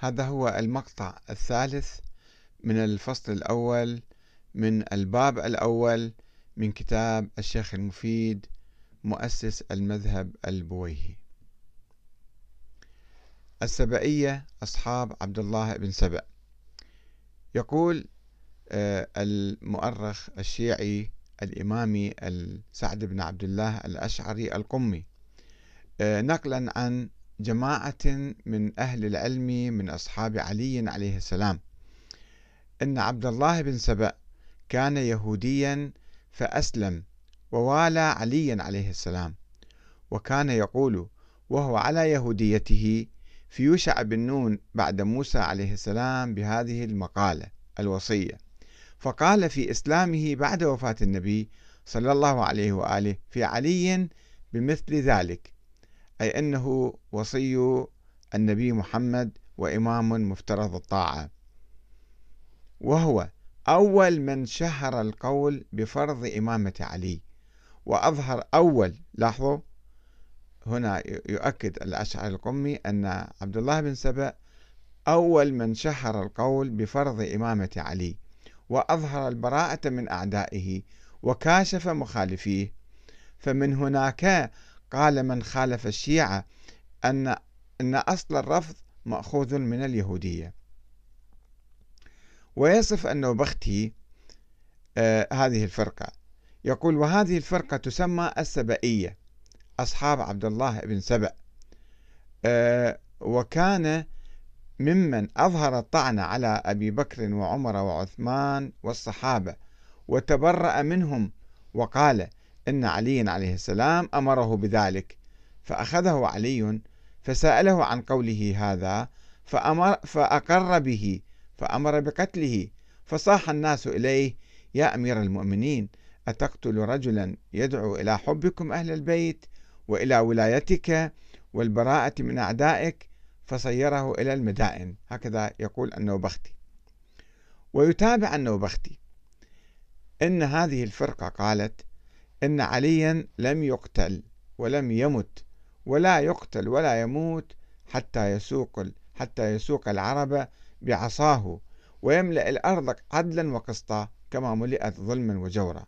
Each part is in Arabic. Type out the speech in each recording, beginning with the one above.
هذا هو المقطع الثالث من الفصل الأول من الباب الأول من كتاب الشيخ المفيد مؤسس المذهب البويهي. السبئية أصحاب عبد الله بن سبأ. يقول آه، المؤرخ الشيعي الإمامي سعد بن عبد الله الأشعري القمي آه، نقلا عن جماعة من أهل العلم من أصحاب علي عليه السلام. أن عبد الله بن سبأ كان يهوديا فأسلم ووالى عليا عليه السلام وكان يقول وهو على يهوديته في يوشع بن نون بعد موسى عليه السلام بهذه المقالة الوصية. فقال في إسلامه بعد وفاة النبي صلى الله عليه وآله في علي بمثل ذلك أي أنه وصي النبي محمد وإمام مفترض الطاعة. وهو أول من شهر القول بفرض إمامة علي. وأظهر أول لاحظوا هنا يؤكد الأشعري القمي أن عبد الله بن سبأ أول من شهر القول بفرض إمامة علي. وأظهر البراءة من أعدائه وكاشف مخالفيه. فمن هناك قال من خالف الشيعة أن أن أصل الرفض مأخوذ من اليهودية. ويصف النوبختي آه هذه الفرقة. يقول وهذه الفرقة تسمى السبئية أصحاب عبد الله بن سبأ. آه وكان ممن أظهر الطعن على أبي بكر وعمر وعثمان والصحابة وتبرأ منهم وقال إن علي عليه السلام أمره بذلك. فأخذه علي فسأله عن قوله هذا فأمر فأقر به فأمر بقتله. فصاح الناس إليه يا أمير المؤمنين أتقتل رجلا يدعو إلى حبكم أهل البيت وإلى ولايتك والبراءة من أعدائك؟ فصيره إلى المدائن. هكذا يقول النوبختي. ويتابع النوبختي. إن هذه الفرقة قالت إن عليا لم يقتل ولم يمت ولا يقتل ولا يموت حتى يسوق حتى يسوق العرب بعصاه ويملأ الأرض عدلا وقسطا كما ملئت ظلما وجورا.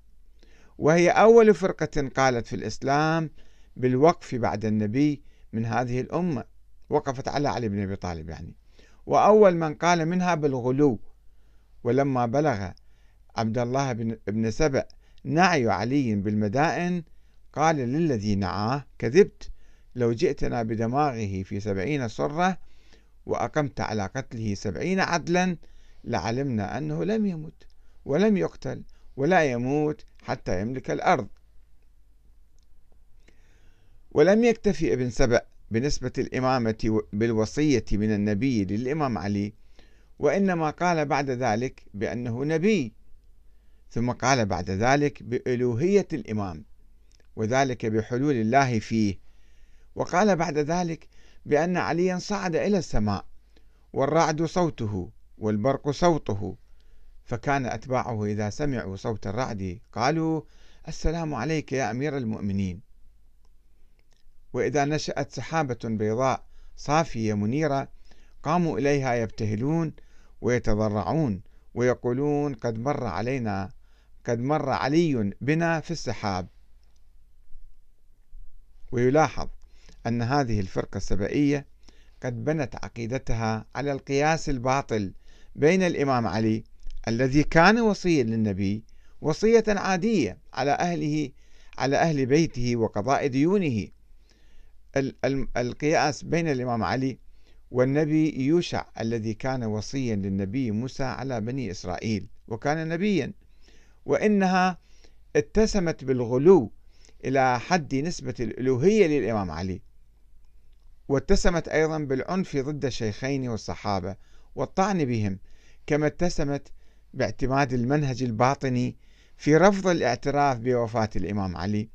وهي أول فرقة قالت في الإسلام بالوقف بعد النبي من هذه الأمة. وقفت على علي بن أبي طالب يعني. وأول من قال منها بالغلو. ولما بلغ عبد الله بن سبأ نعي علي بالمدائن؟ قال للذي نعاه كذبت. لو جئتنا بدماغه في سبعين صرة وأقمت على قتله سبعين عدلا لعلمنا أنه لم يمت ولم يقتل ولا يموت حتى يملك الأرض. ولم يكتفي ابن سبأ بنسبة الإمامة بالوصية من النبي للإمام علي وإنما قال بعد ذلك بأنه نبي. ثم قال بعد ذلك بألوهية الإمام وذلك بحلول الله فيه. وقال بعد ذلك بأن عليا صعد إلى السماء والرعد صوته والبرق صوته. فكان أتباعه إذا سمعوا صوت الرعد قالوا السلام عليك يا أمير المؤمنين. وإذا نشأت سحابة بيضاء صافية منيرة قاموا إليها يبتهلون ويتضرعون ويقولون قد مر علينا قد مر علي بنا في السحاب. ويلاحظ أن هذه الفرقة السبائية قد بنت عقيدتها على القياس الباطل بين الإمام علي الذي كان وصيا للنبي وصية عادية على أهله على أهل بيته وقضاء ديونه. القياس بين الإمام علي والنبي يوشع الذي كان وصيا للنبي موسى على بني إسرائيل وكان نبيا. وإنها اتسمت بالغلو إلى حد نسبة الألوهية للإمام علي. واتسمت أيضا بالعنف ضد الشيخين والصحابة والطعن بهم كما اتسمت باعتماد المنهج الباطني في رفض الاعتراف بوفاة الإمام علي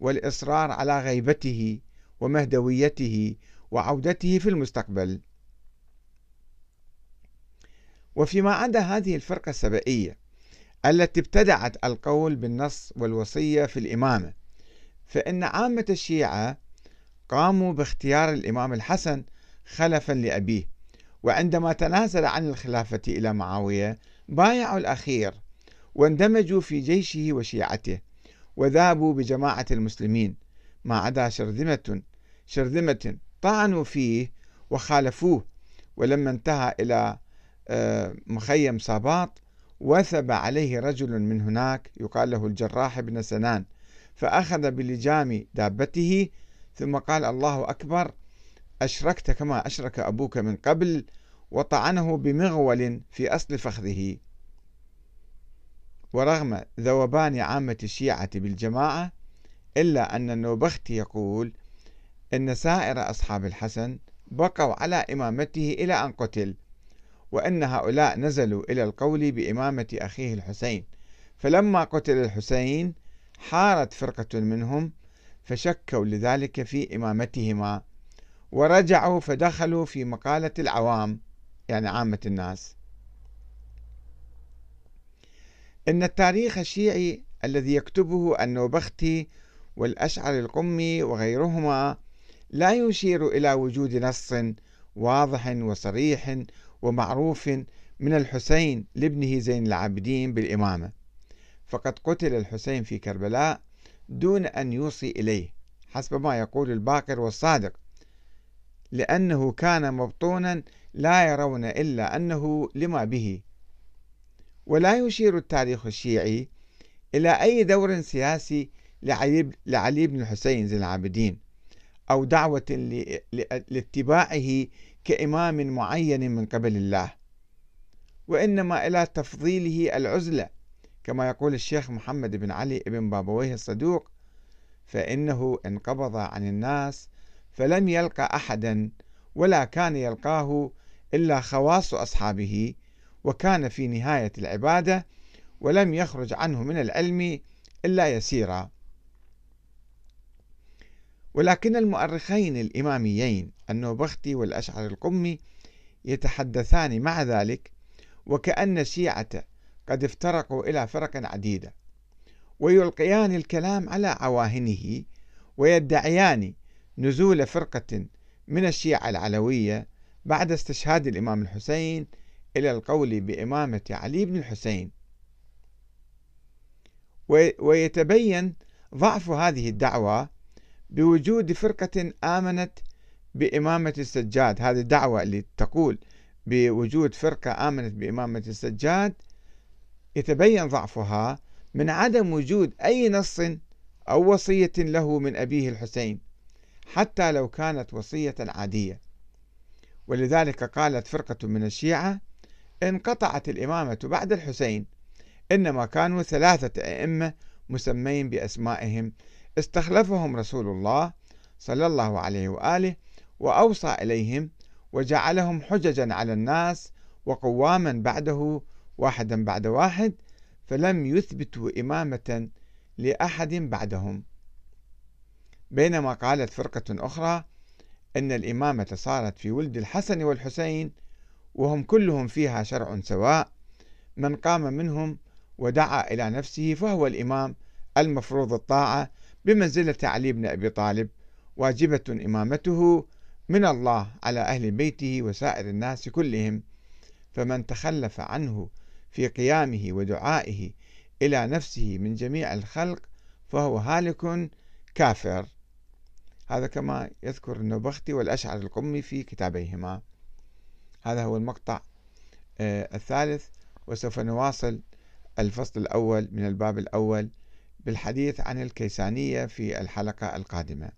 والإصرار على غيبته ومهدويته وعودته في المستقبل. وفيما عدا هذه الفرقة السبئية التي ابتدعت القول بالنص والوصية في الإمامة. فإن عامة الشيعة قاموا باختيار الإمام الحسن خلفا لأبيه وعندما تنازل عن الخلافة إلى معاوية بايعوا الأخير واندمجوا في جيشه وشيعته وذابوا بجماعة المسلمين. ما عدا شرذمة شرذمة طعنوا فيه وخالفوه ولما انتهى إلى آه، مخيم صاباط وثب عليه رجل من هناك يقال له الجراح بن سنان فأخذ بلجام دابته ثم قال الله أكبر أشركت كما أشرك أبوك من قبل وطعنه بمغول في أصل فخذه. ورغم ذوبان عامة الشيعة بالجماعة إلا أن النوبختي يقول إن سائر أصحاب الحسن بقوا على إمامته إلى أن قتل. وأن هؤلاء نزلوا إلى القول بإمامة أخيه الحسين. فلما قتل الحسين حارت فرقة منهم فشكوا لذلك في إمامتهما ورجعوا فدخلوا في مقالة العوام يعني عامة الناس. إن التاريخ الشيعي الذي يكتبه النوبختي والأشعر القمي وغيرهما لا يشير إلى وجود نص واضح وصريح ومعروف من الحسين لابنه زين العابدين بالإمامة. فقد قتل الحسين في كربلاء دون أن يوصي إليه حسب ما يقول الباقر والصادق لأنه كان مبطونا لا يرون إلا أنه لما به. ولا يشير التاريخ الشيعي إلى أي دور سياسي لعلي بن الحسين زين العابدين أو دعوة لاتباعه كإمام معين من قبل الله وإنما إلى تفضيله العزلة كما يقول الشيخ محمد بن علي بن بابويه الصدوق فإنه انقبض عن الناس فلم يلقى أحدا ولا كان يلقاه إلا خواص أصحابه وكان في نهاية العبادة ولم يخرج عنه من العلم إلا يسيرا. ولكن المؤرخين الإماميين النوبختي والأشعر القمي يتحدثان مع ذلك وكأن الشيعة قد افترقوا إلى فرق عديدة ويلقيان الكلام على عواهنه ويدعيان نزول فرقة من الشيعة العلوية بعد استشهاد الإمام الحسين إلى القول بإمامة علي بن الحسين. ويتبين ضعف هذه الدعوة بوجود فرقة آمنت بإمامة السجاد. هذه الدعوة اللي تقول بوجود فرقة آمنت بإمامة السجاد. يتبين ضعفها من عدم وجود أي نص أو وصية له من أبيه الحسين حتى لو كانت وصية عادية. ولذلك قالت فرقة من الشيعة انقطعت الإمامة بعد الحسين إنما كانوا ثلاثة أئمة مسمين بأسمائهم. استخلفهم رسول الله صلى الله عليه وآله وأوصى إليهم وجعلهم حججا على الناس وقواما بعده واحدا بعد واحد فلم يثبتوا إمامة لأحد بعدهم. بينما قالت فرقة أخرى أن الإمامة صارت في ولد الحسن والحسين وهم كلهم فيها شرع سواء. من قام منهم ودعا إلى نفسه فهو الإمام المفروض الطاعة بمنزلة علي بن أبي طالب واجبة إمامته من الله على أهل بيته وسائر الناس كلهم فمن تخلف عنه في قيامه ودعائه إلى نفسه من جميع الخلق فهو هالك كافر. هذا كما يذكر النبختي والأشعر القمي في كتابيهما. هذا هو المقطع آه، الثالث وسوف نواصل الفصل الأول من الباب الأول بالحديث عن الكيسانية في الحلقة القادمة.